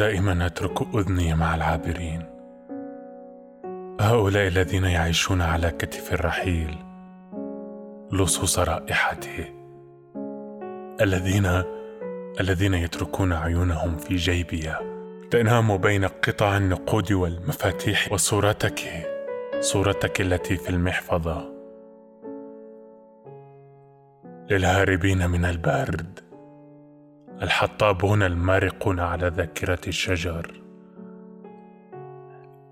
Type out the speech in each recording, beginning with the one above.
دائما أترك أذني مع العابرين. هؤلاء الذين يعيشون على كتف الرحيل لصوص رائحته. الذين الذين يتركون عيونهم في جيبي تنام بين قطع النقود والمفاتيح وصورتك صورتك التي في المحفظة. للهاربين من البرد. الحطابون المارقون على ذاكرة الشجر.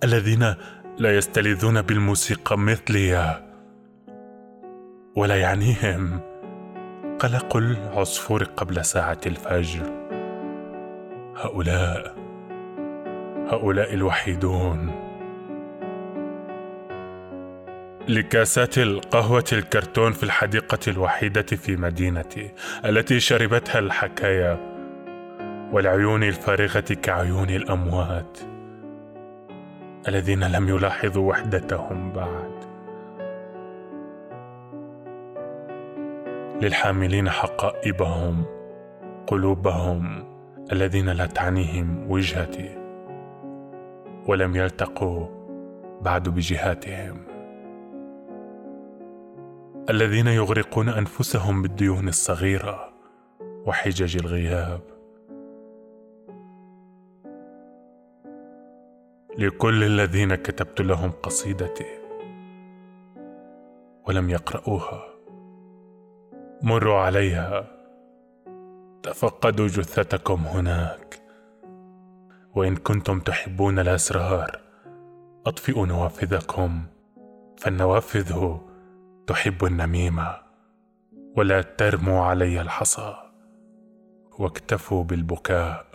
الذين لا يستلذون بالموسيقى مثلي ولا يعنيهم. قلق العصفور قبل ساعة الفجر. هؤلاء هؤلاء الوحيدون. لكاسات القهوة الكرتون في الحديقة الوحيدة في مدينتي التي شربتها الحكايا والعيون الفارغة كعيون الأموات الذين لم يلاحظوا وحدتهم بعد. للحاملين حقائبهم قلوبهم الذين لا تعنيهم وجهتي ولم يلتقوا بعد بجهاتهم. الذين يغرقون أنفسهم بالديون الصغيرة وحجج الغياب. لكل الذين كتبت لهم قصيدتي ولم يقرأوها مروا عليها. تفقدوا جثتكم هناك. وإن كنتم تحبون الأسرار أطفئوا نوافذكم فالنوافذ تحب النميمة ولا ترموا علي الحصى واكتفوا بالبكاء